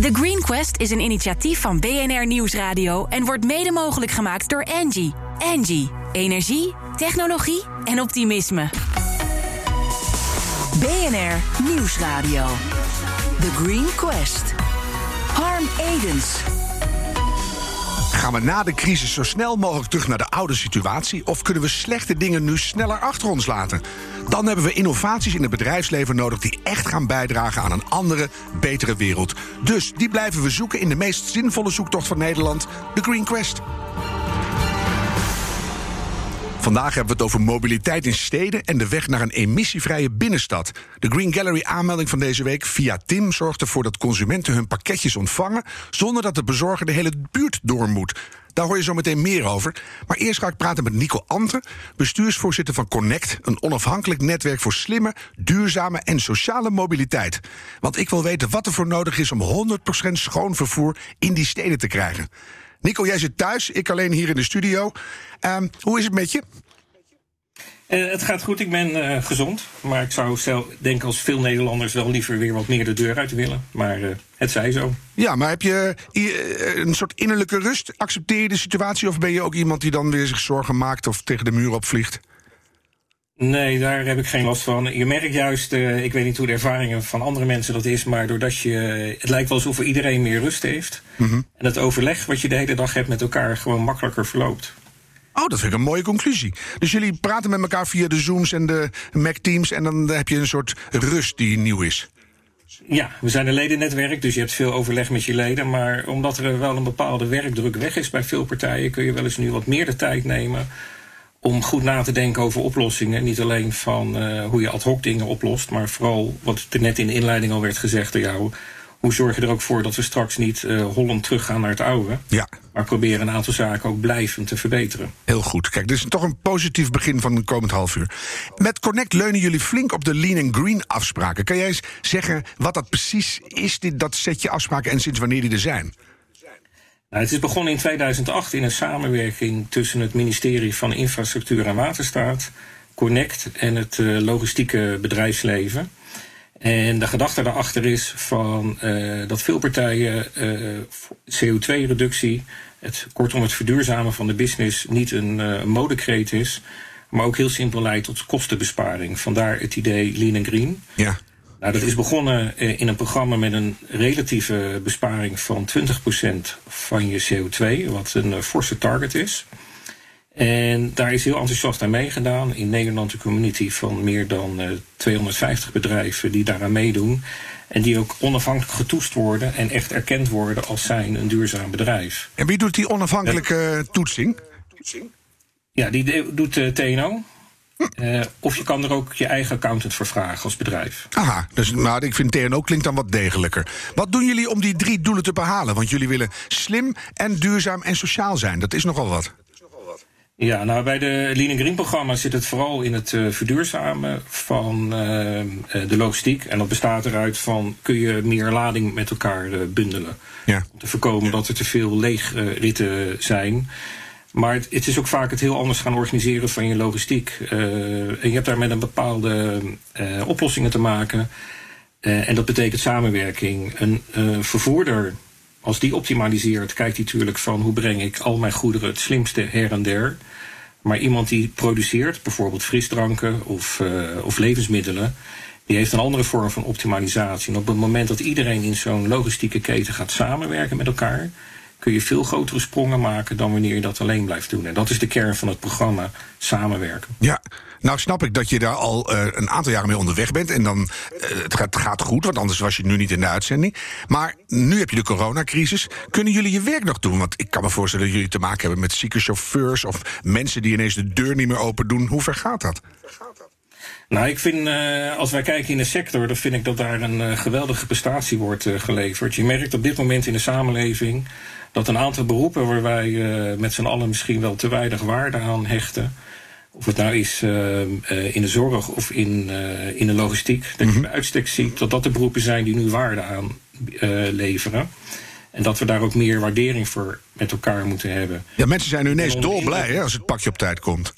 The Green Quest is een initiatief van BNR Nieuwsradio en wordt mede mogelijk gemaakt door Angie. Angie, energie, technologie en optimisme. BNR Nieuwsradio. The Green Quest. Harm Edens. Gaan we na de crisis zo snel mogelijk terug naar de oude situatie? Of kunnen we slechte dingen nu sneller achter ons laten? Dan hebben we innovaties in het bedrijfsleven nodig die echt gaan bijdragen aan een andere, betere wereld. Dus die blijven we zoeken in de meest zinvolle zoektocht van Nederland, de Green Quest. Vandaag hebben we het over mobiliteit in steden en de weg naar een emissievrije binnenstad. De Green Gallery aanmelding van deze week via Tim zorgt ervoor dat consumenten hun pakketjes ontvangen zonder dat de bezorger de hele buurt door moet. Daar hoor je zo meteen meer over. Maar eerst ga ik praten met Nico Ante, bestuursvoorzitter van Connect, een onafhankelijk netwerk voor slimme, duurzame en sociale mobiliteit. Want ik wil weten wat er voor nodig is om 100% schoon vervoer in die steden te krijgen. Nico, jij zit thuis, ik alleen hier in de studio. Um, hoe is het met je? Uh, het gaat goed, ik ben uh, gezond. Maar ik zou zelf denken als veel Nederlanders wel liever weer wat meer de deur uit willen. Maar uh, het zij zo. Ja, maar heb je een soort innerlijke rust? Accepteer je de situatie of ben je ook iemand die dan weer zich zorgen maakt of tegen de muur opvliegt? Nee, daar heb ik geen last van. Je merkt juist, uh, ik weet niet hoe de ervaringen van andere mensen dat is, maar doordat je. Het lijkt wel alsof iedereen meer rust heeft. Mm -hmm. En het overleg wat je de hele dag hebt met elkaar gewoon makkelijker verloopt. Oh, dat vind ik een mooie conclusie. Dus jullie praten met elkaar via de Zooms en de Mac Teams en dan heb je een soort rust die nieuw is. Ja, we zijn een ledennetwerk, dus je hebt veel overleg met je leden. Maar omdat er wel een bepaalde werkdruk weg is bij veel partijen, kun je wel eens nu wat meer de tijd nemen om goed na te denken over oplossingen. Niet alleen van uh, hoe je ad hoc dingen oplost, maar vooral wat er net in de inleiding al werd gezegd door jou. Hoe zorg je er ook voor dat we straks niet uh, Holland teruggaan naar het oude? Ja. Maar proberen een aantal zaken ook blijvend te verbeteren. Heel goed. Kijk, dit is toch een positief begin van het komend half uur. Met Connect leunen jullie flink op de Lean and Green afspraken. Kan jij eens zeggen wat dat precies is, dit, dat setje afspraken, en sinds wanneer die er zijn? Nou, het is begonnen in 2008 in een samenwerking tussen het ministerie van Infrastructuur en Waterstaat, Connect en het uh, logistieke bedrijfsleven. En de gedachte daarachter is van, uh, dat veel partijen uh, CO2-reductie, het, kortom het verduurzamen van de business, niet een modekreet is, maar ook heel simpel leidt tot kostenbesparing. Vandaar het idee Lean and Green. Ja. Nou, dat is begonnen in een programma met een relatieve besparing van 20% van je CO2, wat een forse target is. En daar is heel enthousiast aan meegedaan. In Nederland een community van meer dan uh, 250 bedrijven die daaraan meedoen. En die ook onafhankelijk getoetst worden en echt erkend worden als zijn een duurzaam bedrijf. En wie doet die onafhankelijke toetsing? Ja, die doet TNO. Uh, of je kan er ook je eigen accountant voor vragen als bedrijf. Aha, dus, maar ik vind TNO klinkt dan wat degelijker. Wat doen jullie om die drie doelen te behalen? Want jullie willen slim en duurzaam en sociaal zijn. Dat is nogal wat. Ja, nou bij de Lean Green programma zit het vooral in het uh, verduurzamen van uh, de logistiek. En dat bestaat eruit van kun je meer lading met elkaar uh, bundelen. Ja. Om te voorkomen dat er te veel leegritten zijn. Maar het, is ook vaak het heel anders gaan organiseren van je logistiek. en je hebt daar met een bepaalde oplossingen te maken. en dat betekent samenwerking. Een vervoerder als die optimaliseert, kijkt hij natuurlijk van hoe breng ik al mijn goederen het slimste her en der. Maar iemand die produceert, bijvoorbeeld frisdranken of, uh, of levensmiddelen, die heeft een andere vorm van optimalisatie. En op het moment dat iedereen in zo'n logistieke keten gaat samenwerken met elkaar, kun je veel grotere sprongen maken dan wanneer je dat alleen blijft doen. En dat is de kern van het programma samenwerken. Ja, nou snap ik dat je daar al uh, een aantal jaren mee onderweg bent. En dan, uh, het, gaat, gaat, goed, want anders was je nu niet in de uitzending. Maar nu heb je de coronacrisis. Kunnen jullie je werk nog doen? Want ik kan me voorstellen dat jullie te maken hebben met zieke chauffeurs... of mensen die ineens de deur niet meer open doen. Hoe ver gaat dat? Nou, ik vind, uh, als wij kijken in de sector, dan vind ik dat daar een uh, geweldige prestatie wordt uh, geleverd. Je merkt op dit moment in de samenleving dat een aantal beroepen waar wij met z'n allen misschien wel te weinig waarde aan hechten, of het nou is uh, in de zorg of in, in de logistiek, dat je bij uitstek ziet dat dat de beroepen zijn die nu waarde aan leveren. En dat we daar ook meer waardering voor met elkaar moeten hebben. Ja, mensen zijn nu ineens dolblij hè, als het pakje op tijd komt.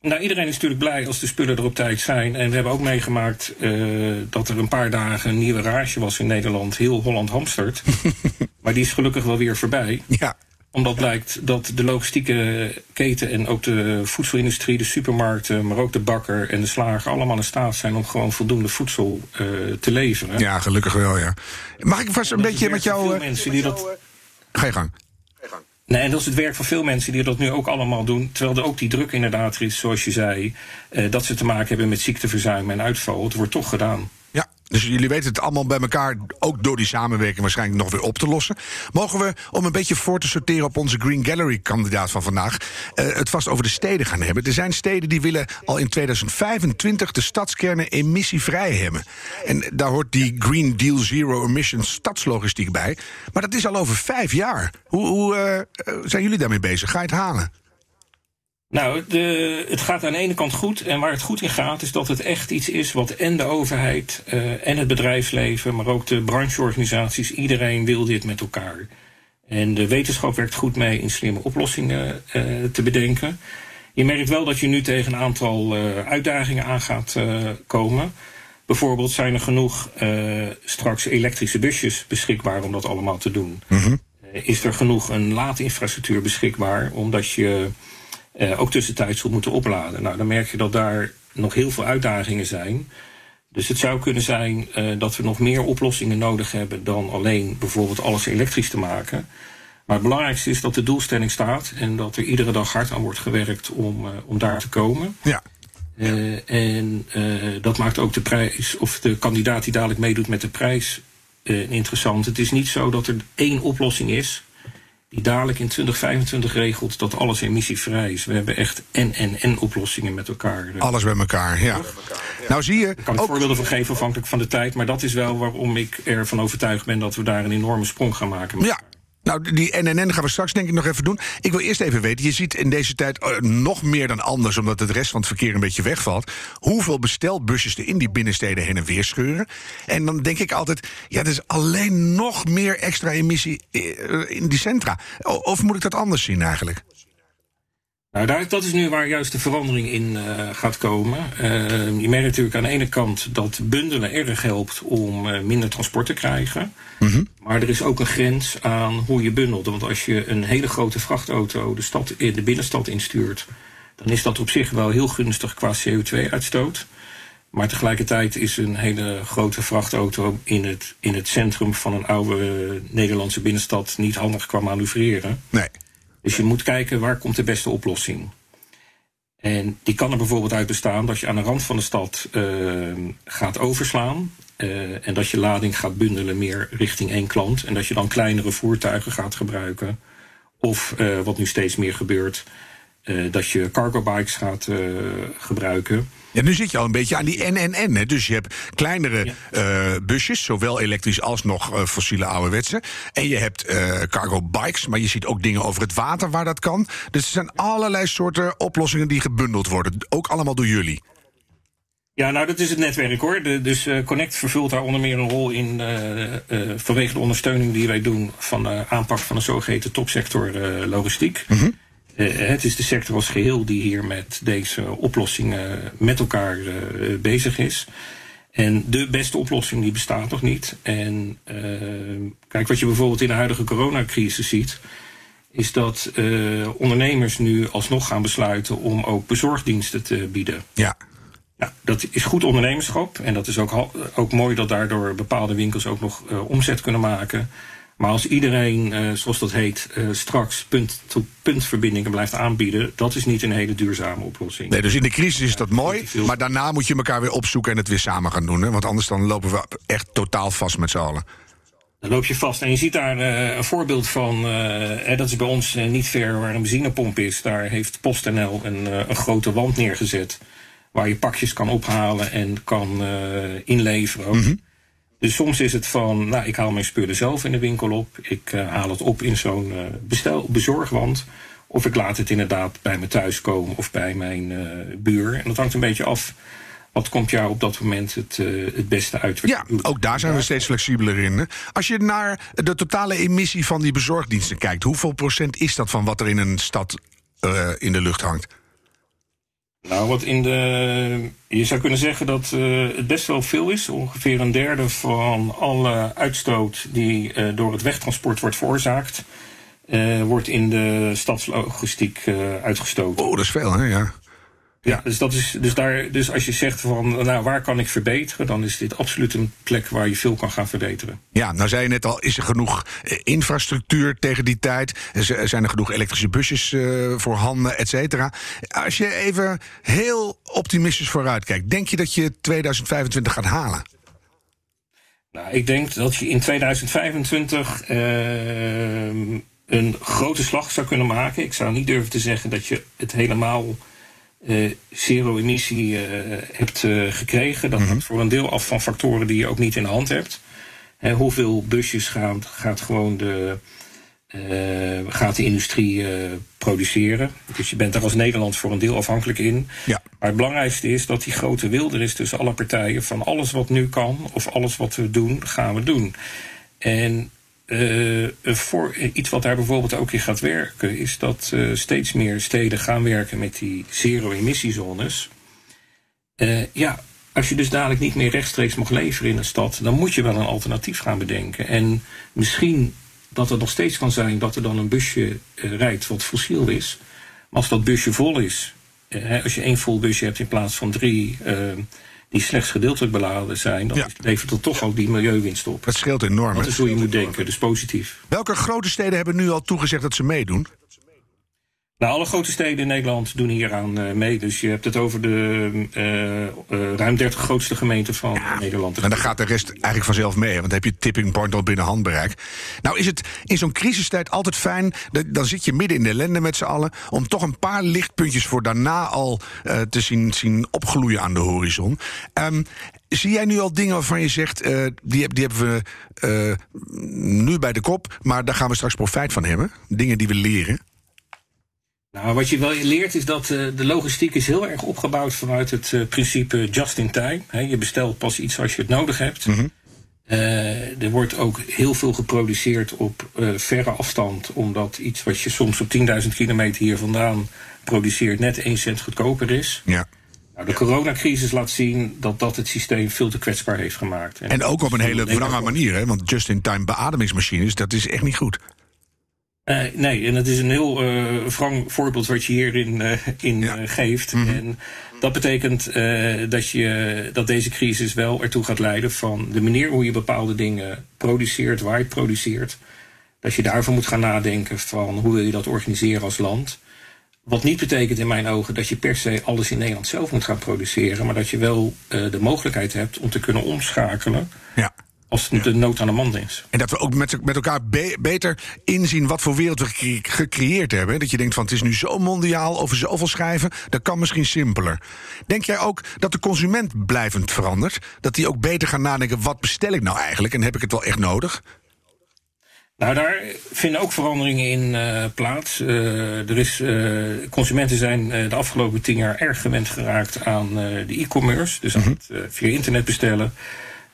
Nou, iedereen is natuurlijk blij als de spullen er op tijd zijn. En we hebben ook meegemaakt uh, dat er een paar dagen een nieuwe rage was in Nederland. Heel Holland hamstert. maar die is gelukkig wel weer voorbij. Ja. Omdat blijkt dat de logistieke keten en ook de voedselindustrie, de supermarkten, maar ook de bakker en de slager allemaal in staat zijn om gewoon voldoende voedsel uh, te leveren. Ja, gelukkig wel, ja. Mag ik vast een beetje met jou. Veel mensen die dat. Ga je gang. Nee, en dat is het werk van veel mensen die dat nu ook allemaal doen. Terwijl er ook die druk inderdaad er is, zoals je zei. Uh, dat ze te maken hebben met ziekteverzuim en uitval. Het wordt toch gedaan. Dus jullie weten het allemaal bij elkaar, ook door die samenwerking waarschijnlijk nog weer op te lossen. Mogen we, om een beetje voor te sorteren op onze Green Gallery-kandidaat van vandaag, uh, het vast over de steden gaan hebben. Er zijn steden die willen al in 2025 de stadskernen emissievrij hebben. En daar hoort die Green Deal Zero Emissions stadslogistiek bij. Maar dat is al over vijf jaar. Hoe, hoe uh, zijn jullie daarmee bezig? Ga je het halen? Nou, de, het gaat aan de ene kant goed. En waar het goed in gaat, is dat het echt iets is wat en de overheid uh, en het bedrijfsleven, maar ook de brancheorganisaties, iedereen wil dit met elkaar. En de wetenschap werkt goed mee in slimme oplossingen uh, te bedenken. Je merkt wel dat je nu tegen een aantal uh, uitdagingen aan gaat komen. Bijvoorbeeld zijn er genoeg straks elektrische busjes beschikbaar om dat allemaal te doen. Mm -hmm. is er genoeg een laadinfrastructuur beschikbaar, omdat je uh, ook tussentijds zult moeten opladen. Nou, dan merk je dat daar nog heel veel uitdagingen zijn. Dus het zou kunnen zijn uh, dat we nog meer oplossingen nodig hebben dan alleen bijvoorbeeld alles elektrisch te maken. Maar het belangrijkste is dat de doelstelling staat en dat er iedere dag hard aan wordt gewerkt om, uh, om daar te komen. Ja. En dat maakt ook de prijs, of de kandidaat die dadelijk meedoet met de prijs, interessant. Het is niet zo dat er één oplossing is dadelijk in 2025 regelt dat alles emissievrij is. We hebben echt en en en oplossingen met elkaar. Alles bij elkaar, ja. Nou zie je. Ik kan ook... voorbeelden van geven afhankelijk van de tijd, maar dat is wel waarom ik ervan overtuigd ben dat we daar een enorme sprong gaan maken. Ja, nou, die NNN gaan we straks denk ik nog even doen. Ik wil eerst even weten, je ziet in deze tijd uh, nog meer dan anders... omdat het rest van het verkeer een beetje wegvalt... hoeveel bestelbusjes er in die binnensteden heen en weer scheuren. En dan denk ik altijd, ja, er is alleen nog meer extra emissie in die centra. Of moet ik dat anders zien eigenlijk? Nou, daar, dat is nu waar juist de verandering in uh, gaat komen. Uh, je merkt natuurlijk aan de ene kant dat bundelen erg helpt om uh, minder transport te krijgen. Mm -hmm. Maar er is ook een grens aan hoe je bundelt. Want als je een hele grote vrachtauto de, stad, de binnenstad instuurt, dan is dat op zich wel heel gunstig qua CO2-uitstoot. Maar tegelijkertijd is een hele grote vrachtauto in het, in het centrum van een oude Nederlandse binnenstad niet handig qua manoeuvreren. Nee. Dus je moet kijken waar komt de beste oplossing. En die kan er bijvoorbeeld uit bestaan dat je aan de rand van de stad uh, gaat overslaan. Uh, en dat je lading gaat bundelen meer richting één klant. En dat je dan kleinere voertuigen gaat gebruiken. Of uh, wat nu steeds meer gebeurt, dat je cargo bikes gaat gebruiken. Ja, nu zit je al een beetje aan die NNN. Hè? Dus je hebt kleinere ja. uh, busjes, zowel elektrisch als nog uh, fossiele ouderwetse. En je hebt uh, cargo bikes, maar je ziet ook dingen over het water waar dat kan. Dus er zijn allerlei soorten oplossingen die gebundeld worden. Ook allemaal door jullie. Ja, nou, dat is het netwerk hoor. De, dus uh, Connect vervult daar onder meer een rol in uh, uh, vanwege de ondersteuning die wij doen van de aanpak van de zogeheten topsector logistiek. Mm -hmm. Uh, het is de sector als geheel die hier met deze oplossingen met elkaar uh, bezig is. En de beste oplossing die bestaat nog niet. En uh, kijk, wat je bijvoorbeeld in de huidige coronacrisis ziet, is dat ondernemers nu alsnog gaan besluiten om ook bezorgdiensten te bieden. Ja. Nou, dat is goed ondernemerschap. En dat is ook, ook mooi dat daardoor bepaalde winkels ook nog omzet kunnen maken. Maar als iedereen, uh, zoals dat heet, uh, straks punt-to-punt verbindingen blijft aanbieden, dat is niet een hele duurzame oplossing. Nee, dus in de crisis is dat mooi, maar daarna moet je elkaar weer opzoeken en het weer samen gaan doen. Hè? Want anders dan lopen we echt totaal vast met z'n allen. Dan loop je vast. En je ziet daar uh, een voorbeeld van, uh, dat is bij ons niet ver waar een benzinepomp is. Daar heeft PostNL een, een grote wand neergezet. Waar je pakjes kan ophalen en kan inleveren. Mm -hmm. Dus soms is het van, nou, ik haal mijn spullen zelf in de winkel op. Ik uh, haal het op in zo'n uh, bezorgwand. Of ik laat het inderdaad bij me thuis komen of bij mijn uh, buur. En dat hangt een beetje af. Wat komt jou op dat moment het, het beste uit? Ja, ook daar zijn we steeds flexibeler in. Hè? Als je naar de totale emissie van die bezorgdiensten kijkt, hoeveel procent is dat van wat er in een stad in de lucht hangt? Nou, wat in de. Je zou kunnen zeggen dat uh, het best wel veel is. Ongeveer een derde van alle uitstoot die uh, door het wegtransport wordt veroorzaakt, uh, wordt in de stadslogistiek uitgestoten. Oh, dat is veel, hè? Ja. Ja, dus, dat is, dus, daar, dus als je zegt van nou, waar kan ik verbeteren, dan is dit absoluut een plek waar je veel kan gaan verbeteren. Ja, nou zei je net al, is er genoeg infrastructuur tegen die tijd? Zijn er genoeg elektrische busjes uh, voorhanden, et cetera? Als je even heel optimistisch vooruit kijkt, denk je dat je 2025 gaat halen? Nou, ik denk dat je in 2025 uh, een grote slag zou kunnen maken. Ik zou niet durven te zeggen dat je het helemaal uh, zero-emissie uh, hebt uh, gekregen. Dat mm hangt voor een deel af van factoren die je ook niet in de hand hebt. hoeveel busjes gaat, gaat gewoon de, gaat de industrie produceren? Dus je bent daar als Nederland voor een deel afhankelijk in. Ja. Maar het belangrijkste is dat die grote wilder is tussen alle partijen. Van alles wat nu kan of alles wat we doen, gaan we doen. En uh, voor, iets wat daar bijvoorbeeld ook in gaat werken, is dat steeds meer steden gaan werken met die zero-emissiezones. Ja, als je dus dadelijk niet meer rechtstreeks mag leveren in een stad, dan moet je wel een alternatief gaan bedenken. En misschien dat het nog steeds kan zijn dat er dan een busje rijdt wat fossiel is. Maar als dat busje vol is, als je één vol busje hebt in plaats van drie die slechts gedeeltelijk beladen zijn, dan levert dat toch ook die milieuwinst op. Dat scheelt enorm. Dat is hoe je moet denken, dus positief. Welke grote steden hebben nu al toegezegd dat ze meedoen? Nou, alle grote steden in Nederland doen hieraan uh, mee. Dus je hebt het over de uh, uh, ruim 30 grootste gemeenten van ja, Nederland. En dan gaat de rest eigenlijk vanzelf mee. Want dan heb je tipping point al binnen handbereik. Nou is het in zo'n crisistijd altijd fijn. Dan zit je midden in de ellende met z'n allen. Om toch een paar lichtpuntjes voor daarna al te zien, zien opgloeien aan de horizon. Um, Zie jij nu al dingen waarvan je zegt, uh, die, die, hebben we uh, nu bij de kop, maar daar gaan we straks profijt van hebben? Dingen die we leren? Nou, wat je wel leert is dat uh, de logistiek is heel erg opgebouwd vanuit het uh, principe just in time. He, je bestelt pas iets als je het nodig hebt. Mm -hmm. uh, er wordt ook heel veel geproduceerd op verre afstand, omdat iets wat je soms op 10.000 kilometer hier vandaan produceert net 1 cent goedkoper is. Ja. Nou, de coronacrisis laat zien dat dat het systeem veel te kwetsbaar heeft gemaakt. En, en ook op een hele wrange manier, hè? want just-in-time beademingsmachines, dat is echt niet goed. Uh, nee, en het is een heel uh, wrang voorbeeld wat je hierin uh, in, ja. geeft. Mhm. Mm -hmm. En dat betekent dat, je, dat deze crisis wel ertoe gaat leiden van de manier hoe je bepaalde dingen produceert, waar je het produceert. Dat je daarvoor moet gaan nadenken van hoe wil je dat organiseren als land. Wat niet betekent in mijn ogen dat je per se alles in Nederland zelf moet gaan produceren, maar dat je wel de mogelijkheid hebt om te kunnen omschakelen. Ja als de nood aan de man is. En dat we ook met, met elkaar be beter inzien wat voor wereld we gecre gecreëerd hebben. Dat je denkt van het is nu zo mondiaal over zoveel schrijven, dat kan misschien simpeler. Denk jij ook dat de consument blijvend verandert? Dat die ook beter gaan nadenken, wat bestel ik nou eigenlijk en heb ik het wel echt nodig? Nou, daar vinden ook veranderingen in uh, plaats. Uh, er is, uh, consumenten zijn de afgelopen tien jaar erg gewend geraakt aan de e-commerce. Dus aan mm -hmm. het via internet bestellen.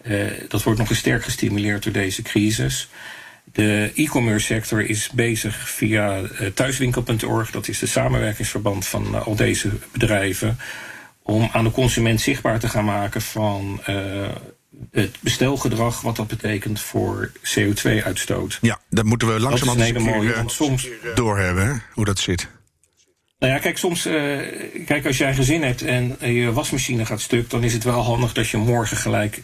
Uh, dat wordt nog eens sterk gestimuleerd door deze crisis. De e-commerce sector is bezig via uh, thuiswinkel.org, dat is de samenwerkingsverband van uh, al deze bedrijven, om aan de consument zichtbaar te gaan maken van het bestelgedrag, wat dat betekent voor CO2-uitstoot. Ja, dat moeten we langzaam een hele mooie, want soms doorhebben, hè, hoe dat zit. Nou ja, kijk, soms, uh, kijk, als jij een gezin hebt en je wasmachine gaat stuk, dan is het wel handig dat je morgen gelijk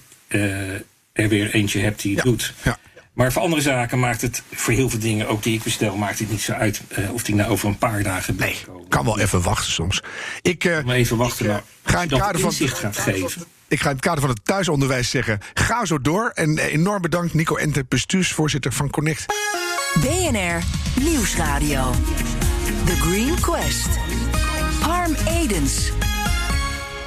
er weer eentje hebt die het ja. doet. Ja. Maar voor andere zaken maakt het, voor heel veel dingen, ook die ik bestel, maakt het niet zo uit uh, of die nou over een paar dagen nee, kan wel even wachten soms. Ik, uh, maar even wachten, ik, ga in het kader van gaat geven. Ik ga in het kader van het thuisonderwijs zeggen, ga zo door. En enorm bedankt Nico Ente, bestuursvoorzitter van Connect. BNR Nieuwsradio. The Green Quest. Harm Edens.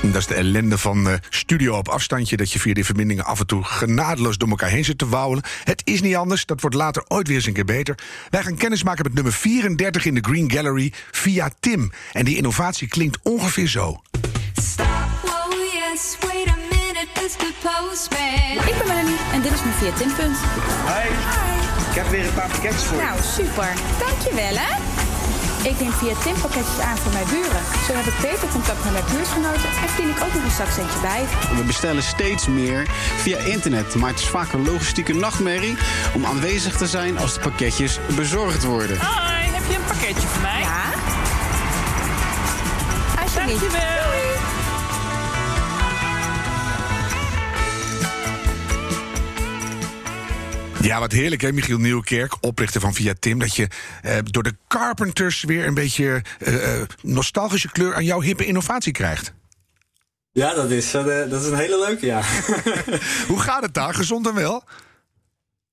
Dat is de ellende van uh, studio op afstandje. Dat je via die verbindingen af en toe genadeloos door elkaar heen zit te wauwelen. Het is niet anders. Dat wordt later ooit weer eens een keer beter. Wij gaan kennis maken met nummer 34 in de Green Gallery via Tim. En die innovatie klinkt ongeveer zo. Stop, oh yes, wait a minute, Mr. Postman. Ik ben Melanie en dit is mijn via Tim punt. Hi. Hi. Ik heb weer een paar pakketjes voor je. Nou, super. Dankjewel hè. Ik neem via Tim pakketjes aan voor mijn buren. Zo heb ik beter contact met mijn buurtgenoten en verdien ik ook nog een zakcentje bij. We bestellen steeds meer via internet, maar het is vaak een logistieke nachtmerrie om aanwezig te zijn als de pakketjes bezorgd worden. Hoi, heb je een pakketje voor mij? Ja? Alsjeblieft. Dankjewel. Ja, wat heerlijk hè, Michiel Nieuwkerk, oprichter van Via Tim... dat je eh, door de Carpenters weer een beetje eh, eh, nostalgische kleur... aan jouw hippe innovatie krijgt. Ja, dat is, eh, dat is een hele leuke, ja. Hoe gaat het daar? Gezond en wel?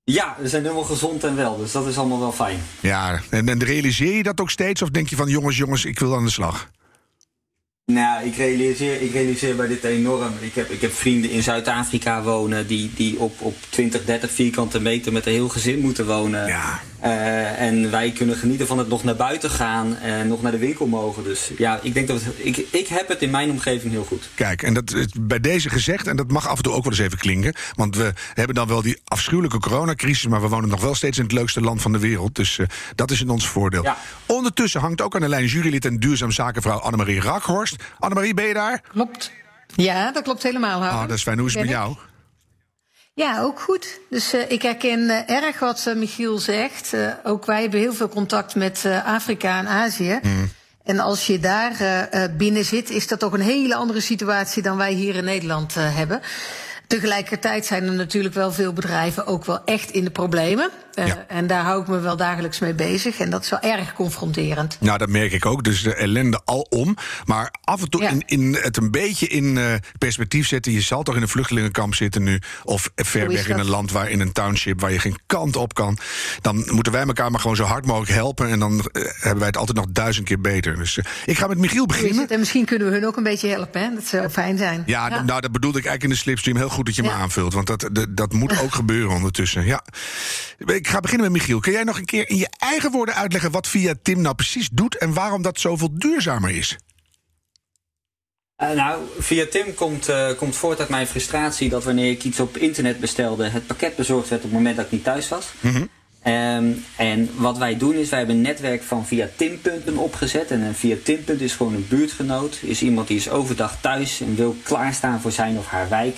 ja, we zijn helemaal gezond en wel, dus dat is allemaal wel fijn. Ja, en, en realiseer je dat ook steeds? Of denk je van, jongens, jongens, ik wil aan de slag? Nou, ik realiseer, ik realiseer bij dit enorm. Ik heb, ik heb vrienden in Zuid-Afrika wonen die, die op, op 20, 30 vierkante meter met een heel gezin moeten wonen. Ja. Eh, en wij kunnen genieten van het nog naar buiten gaan en nog naar de winkel mogen. Dus ja, ik denk dat het, ik, ik heb het in mijn omgeving heel goed. Kijk, en dat is bij deze gezegd, en dat mag af en toe ook wel eens even klinken. Want we hebben dan wel die afschuwelijke coronacrisis, maar we wonen nog wel steeds in het leukste land van de wereld. Dus eh, dat is in ons voordeel. Ja. Ondertussen hangt ook aan de lijn jurylid en duurzaam zakenvrouw Annemarie Rakhorst. Annemarie, ben je daar? Klopt. Ja, dat klopt helemaal. Harm. Ah, dat is fijn. Hoe is het met jou? Ja, ook goed. Dus eh, ik herken eh, erg wat eh, Michiel zegt. Ook wij hebben heel veel contact met Afrika en Azië. Mm. En als je daar binnen zit, is dat toch een hele andere situatie dan wij hier in Nederland hebben. Tegelijkertijd zijn er natuurlijk wel veel bedrijven ook wel echt in de problemen. Eh, Ja. En daar hou ik me wel dagelijks mee bezig. En dat is wel erg confronterend. Nou, dat merk ik ook. Dus de ellende alom. Maar af en toe Ja. in, in het een beetje in eh, perspectief zetten. Je zal toch in een vluchtelingenkamp zitten nu. Of ver Hoe is weg in een land waar in een township waar je geen kant op kan. Dan moeten wij elkaar maar gewoon zo hard mogelijk helpen. En dan eh, hebben wij het altijd nog duizend keer beter. Dus eh, ik ga met Michiel beginnen. En misschien kunnen we hun ook een beetje helpen. Hè? Dat zou fijn zijn. Ja, d- nou, dat bedoelde ik eigenlijk in de slipstream. Heel goed dat je me Ja. aanvult. Want dat, dat, dat moet ook gebeuren ondertussen. Ja. Ik ga beginnen met Michiel. Kun jij nog een keer in je eigen woorden uitleggen... wat Via Tim nou precies doet... en waarom dat zoveel duurzamer is? Eh, nou, via Tim komt, eh, komt voort uit mijn frustratie dat wanneer ik iets op internet bestelde, het pakket bezorgd werd op het moment dat ik niet thuis was. Ehm, en wat wij doen is, wij hebben een netwerk van via Timpunten opgezet. En een via Timpunt is gewoon een buurtgenoot. Is iemand die is overdag thuis en wil klaarstaan voor zijn of haar wijk.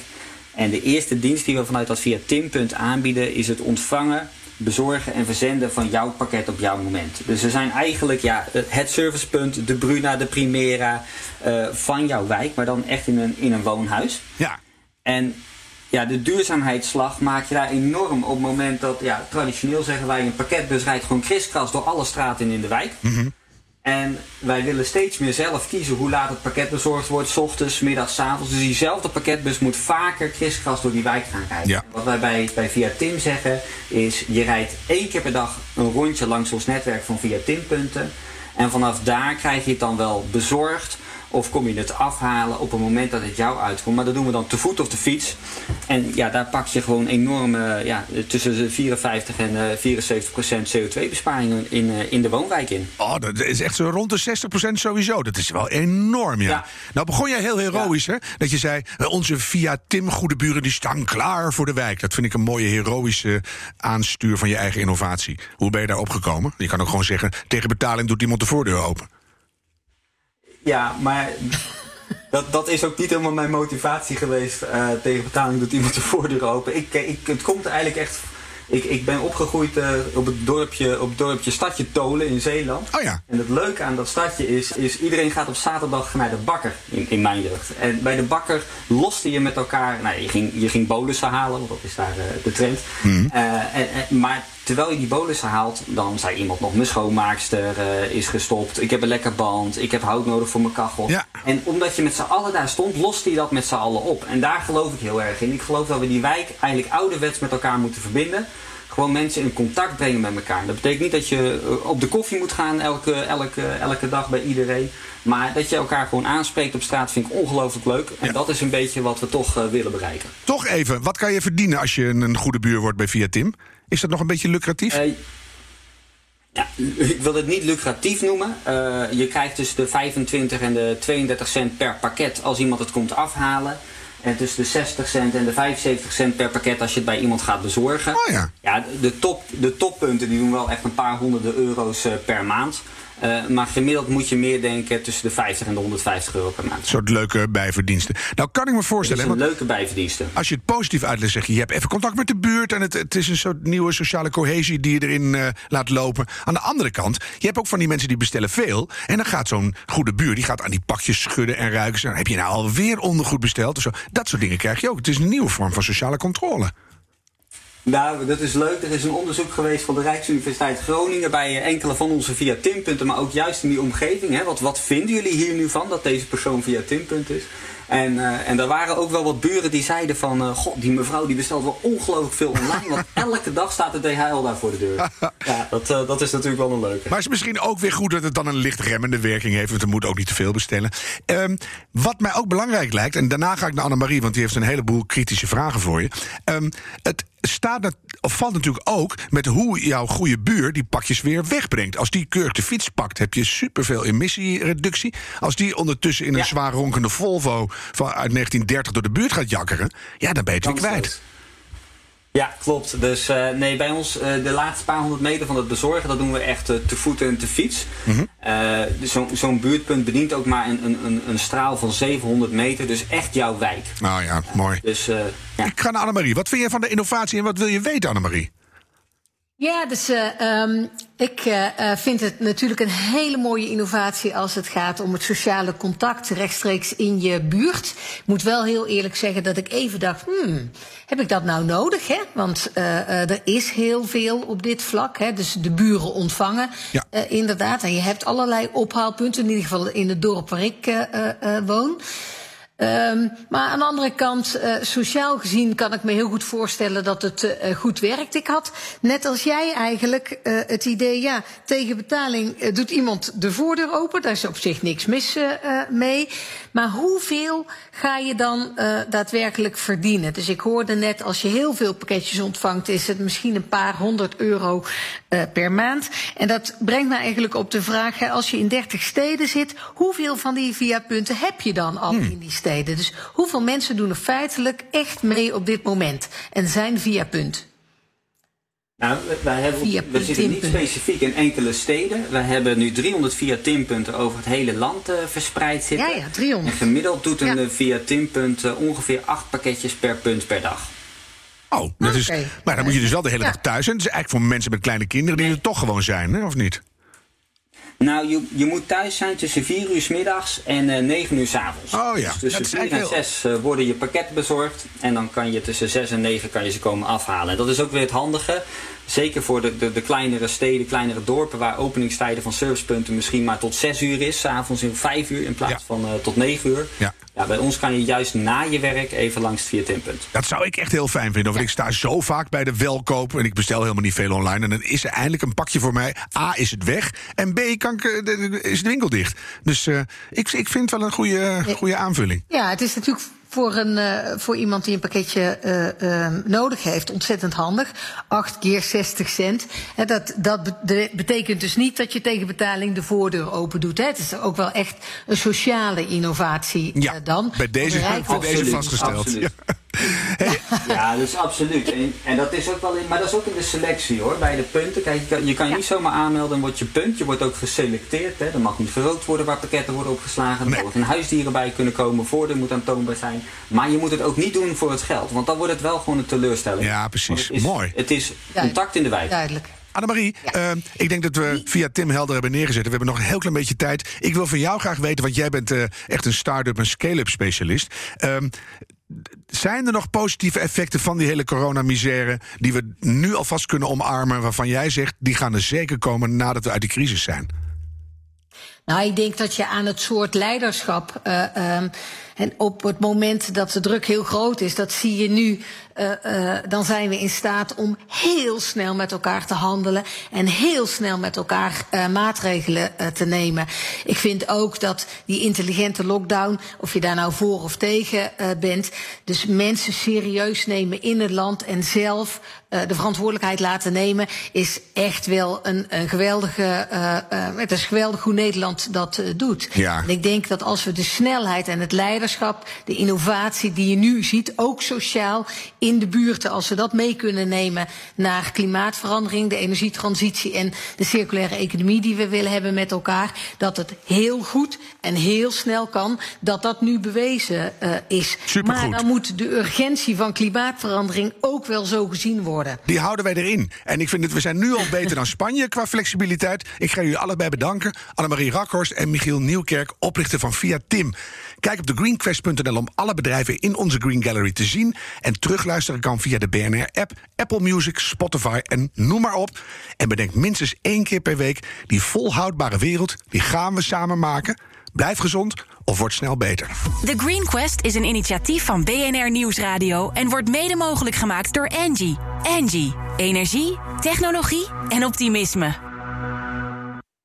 En de eerste dienst die we vanuit dat via Timpunt aanbieden is het ontvangen, bezorgen en verzenden van jouw pakket op jouw moment. Dus we zijn eigenlijk ja, het servicepunt, de Bruna, de Primera eh, van jouw wijk, maar dan echt in een, in een woonhuis. Ja. En ja, de duurzaamheidsslag maak je daar enorm op het moment dat, ja, traditioneel zeggen wij, een pakketbus rijdt gewoon kriskras door alle straten in de wijk. En wij willen steeds meer zelf kiezen hoe laat het pakket bezorgd wordt, s ochtends, middags, 's avonds. Dus diezelfde pakketbus moet vaker kriskras door die wijk gaan rijden. Ja. Wat wij bij, bij Via Tim zeggen is, je rijdt één keer per dag een rondje langs ons netwerk van Via Tim punten. En vanaf daar krijg je het dan wel bezorgd. Of kom je het afhalen op het moment dat het jou uitkomt. Maar dat doen we dan te voet of te fiets. En ja, daar pak je gewoon enorme, ja, tussen de 54 en eh 74 procent CO2-besparingen in, eh, in de woonwijk in. Oh, dat is echt zo rond de 60% sowieso. Dat is wel enorm, ja. Ja. Nou begon jij heel heroïsch, hè? Dat je zei, eh, onze via Tim goede buren die staan klaar voor de wijk. Dat vind ik een mooie heroïsche aanstuur van je eigen innovatie. Hoe ben je daar opgekomen? Je kan ook gewoon zeggen, tegen betaling doet iemand de voordeur open. Ja, maar dat, dat is ook niet helemaal mijn motivatie geweest. eh, tegen betaling doet iemand de voordeur open. Ik, ik, het komt eigenlijk echt. Ik, ik ben opgegroeid eh, op, het dorpje, op het dorpje Stadje Tolen in Zeeland. Oh ja. En het leuke aan dat stadje is, is iedereen gaat op zaterdag naar de bakker in, in mijn jeugd. En bij de bakker loste je met elkaar, nou je ging, je ging bolussen halen, want dat is daar eh, de trend. Eh, en, en- maar terwijl je die bolussen haalt, dan zei iemand nog, mijn schoonmaakster eh, is gestopt, ik heb een lekker band, ik heb hout nodig voor mijn kachel. Ja. En omdat je met z'n allen daar stond, loste je dat met z'n allen op. En daar geloof ik heel erg in. Ik geloof dat we die wijk eigenlijk ouderwets met elkaar moeten verbinden. Gewoon mensen in contact brengen met elkaar. Dat betekent niet dat je eh, op de koffie moet gaan elke, elke, elke dag bij iedereen. Maar dat je elkaar gewoon aanspreekt op straat vind ik ongelooflijk leuk. En Ja. dat is een beetje wat we toch eh, willen bereiken. Toch even, wat kan je verdienen als je een, een goede buur wordt bij Via Tim? Is dat nog een beetje lucratief? Eh, ja, ik wil het niet lucratief noemen. Je krijgt tussen de 25 en de 32 cent per pakket als iemand het komt afhalen. En tussen de 60 cent en de 75 cent per pakket als je het bij iemand gaat bezorgen. Oh ja. Ja, de, top, de toppunten die doen wel echt een paar honderden euro's eh, per maand. Eh, maar gemiddeld moet je meer denken tussen de 50 en de 150 euro per maand. Een soort leuke bijverdiensten. Nou kan ik me Dat is voorstellen, een leuke bijverdiensten. als je het positief uitlegt, zeg je, je hebt even contact met de buurt en het, het is een soort nieuwe sociale cohesie die je erin eh, laat lopen. Aan de andere kant, je hebt ook van die mensen die bestellen veel. En dan gaat zo'n goede buur, die gaat aan die pakjes schudden en ruiken. Zo, heb je nou alweer ondergoed besteld? Of zo. Dat soort dingen krijg je ook. Het is een nieuwe vorm van sociale controle. Nou, dat is leuk. Er is een onderzoek geweest van de Rijksuniversiteit Groningen bij eh, enkele van onze via Timpunten, maar ook juist in die omgeving. Hè. Wat, wat vinden jullie hier nu van dat deze persoon via Timpunt is? En, eh, en er waren ook wel wat buren die zeiden van, eh, god, die mevrouw die bestelt wel ongelooflijk veel online, want elke dag staat de DHL daar voor de deur. Ja, dat, eh, dat is natuurlijk wel een leuke. Maar het is misschien ook weer goed dat het dan een licht remmende werking heeft. Want er moet ook niet te veel bestellen. Ehm, wat mij ook belangrijk lijkt, en daarna ga ik naar Annemarie, want die heeft een heleboel kritische vragen voor je. Ehm, het staat net, of valt natuurlijk ook met hoe jouw goede buur die pakjes weer wegbrengt. Als die keurig de fiets pakt, heb je superveel emissiereductie. Als die ondertussen in een Ja. zwaar ronkende Volvo van uit 1930 door de buurt gaat jakkeren, ja, dan ben je het weer kwijt. Ja, klopt. Dus eh, nee, bij ons eh, de laatste paar honderd meter van het bezorgen, dat doen we echt eh, te voet en te fiets. Mhm. Dus zo'n buurtpunt bedient ook maar een, een, een, straal van 700 meter, dus echt jouw wijk. Nou ja, mooi. Dus ja. Ik ga naar Annemarie. Wat vind jij van de innovatie en wat wil je weten, Annemarie? Ja, dus eh, ehm, ik eh, eh, vind het natuurlijk een hele mooie innovatie als het gaat om het sociale contact rechtstreeks in je buurt. Ik moet wel heel eerlijk zeggen dat ik even dacht, hmm, heb ik dat nou nodig? Hè? Want er is heel veel op dit vlak. Hè? Dus de buren ontvangen, Ja. inderdaad. En je hebt allerlei ophaalpunten, in ieder geval in het dorp waar ik woon. Ehm, maar aan de andere kant, eh, sociaal gezien kan ik me heel goed voorstellen dat het eh, goed werkt. Ik had, net als jij eigenlijk, eh, het idee, ja, tegen betaling doet iemand de voordeur open. Daar is op zich niks mis mee. Maar hoeveel ga je dan daadwerkelijk verdienen? Dus ik hoorde net, als je heel veel pakketjes ontvangt, is het misschien een paar honderd euro per maand. En dat brengt me eigenlijk op de vraag, als je in 30 steden zit, hoeveel van die via-punten heb je dan al in die steden? Dus hoeveel mensen doen er feitelijk echt mee op dit moment en zijn via-punt? Nou, we- wij hebben, Via we zitten niet specifiek in enkele steden. We hebben nu 300 via Timpunten over het hele land eh, verspreid zitten. Ja, ja, 300. En gemiddeld doet een Ja. eh, via Timpunt eh, ongeveer 8 pakketjes per punt per dag. Oh, dat is, maar dan moet je dus wel de hele Ja. dag thuis zijn. Het is eigenlijk voor mensen met kleine kinderen die er toch gewoon zijn, hè, of niet? Nou, je, je moet thuis zijn tussen 4 uur s middags en eh 9 uur s avonds. Oh ja, Dus tussen is 4 en eigenlijk heel- 6 eh, worden je pakketten bezorgd. En dan kan je tussen 6 en 9 kan je ze komen afhalen. En dat is ook weer het handige. Zeker voor de, de, de kleinere steden, kleinere dorpen... waar openingstijden van servicepunten misschien maar tot 6 uur is. 's avonds in 5 uur in plaats Ja. van eh, tot 9 uur. Ja. Ja, bij ons kan je juist na je werk even langs het via Timpunt. Dat zou ik echt heel fijn vinden. Want ik sta zo vaak bij de welkoop en ik bestel helemaal niet veel online. En dan is er eindelijk een pakje voor mij. A, is het weg. En B, kan ik, eh, is de winkel dicht. Dus eh, ik, ik vind het wel een goede, goede aanvulling. Ja, het is natuurlijk voor, een, eh, voor iemand die een pakketje eh, eh, nodig heeft ontzettend handig. 8 keer 60 cent. En dat dat betekent dus niet dat je tegen betaling de voordeur open doet. Hè. Het is ook wel echt een sociale innovatie Ja, eh, dan. bij deze, bij deze vastgesteld. absoluut. Ja. Ja, dus absoluut. En, en dat is ook wel in, maar dat is ook in de selectie hoor, bij de punten. Kijk, je kan je, kan je niet zomaar aanmelden en wordt je punt. Je wordt ook geselecteerd. Hè. Er mag niet gerookt worden waar pakketten worden opgeslagen. Er Nee. mogen huisdieren bij kunnen komen. Voordeur moet aantoonbaar zijn. Maar je moet het ook niet doen voor het geld. Want dan wordt het wel gewoon een teleurstelling. Ja, precies. Want Het is, Mooi. Het is contact in de wijk. Duidelijk. Annemarie, eh, ik denk dat we via Tim Helder hebben neergezet. We hebben nog een heel klein beetje tijd. Ik wil van jou graag weten, want jij bent eh, echt een start-up en scale-up specialist. Ehm, zijn er nog positieve effecten van die hele coronamisère... die we nu alvast kunnen omarmen, waarvan jij zegt... die gaan er zeker komen nadat we uit de crisis zijn? Nou, ik denk dat je aan het soort leiderschap. eh, ehm, en op het moment dat de druk heel groot is, dat zie je nu. Eh, eh, dan zijn we in staat om heel snel met elkaar te handelen. En heel snel met elkaar eh, maatregelen te nemen. Ik vind ook dat die intelligente lockdown, of je daar nou voor of tegen bent. Dus mensen serieus nemen in het land en zelf de verantwoordelijkheid laten nemen. Is echt wel een, een geweldige. het is geweldig hoe Nederland dat doet. Ja. En ik denk dat als we de snelheid en het leiderschap, de innovatie die je nu ziet, ook sociaal in de buurten, als we dat mee kunnen nemen naar klimaatverandering, de energietransitie en de circulaire economie die we willen hebben met elkaar, dat het heel goed en heel snel kan, dat dat nu bewezen uh, is. Supergoed. Maar dan moet de urgentie van klimaatverandering ook wel zo gezien worden. Die houden wij erin. En ik vind het, we zijn nu al beter dan Spanje qua flexibiliteit. Ik ga jullie allebei bedanken. Annemarie Rakhorst en Michiel Nieuwkerk, oprichter van Via Tim. Kijk op de greenquest.nl om alle bedrijven in onze Green Gallery te zien. En terugluisteren kan via de BNR-app, Apple Music, Spotify en noem maar op. En bedenk minstens één keer per week: die volhoudbare wereld, die gaan we samen maken. Blijf gezond of word snel beter. The Green Quest is een initiatief van BNR Nieuwsradio en wordt mede mogelijk gemaakt door Angie. Angie, energie, technologie en optimisme.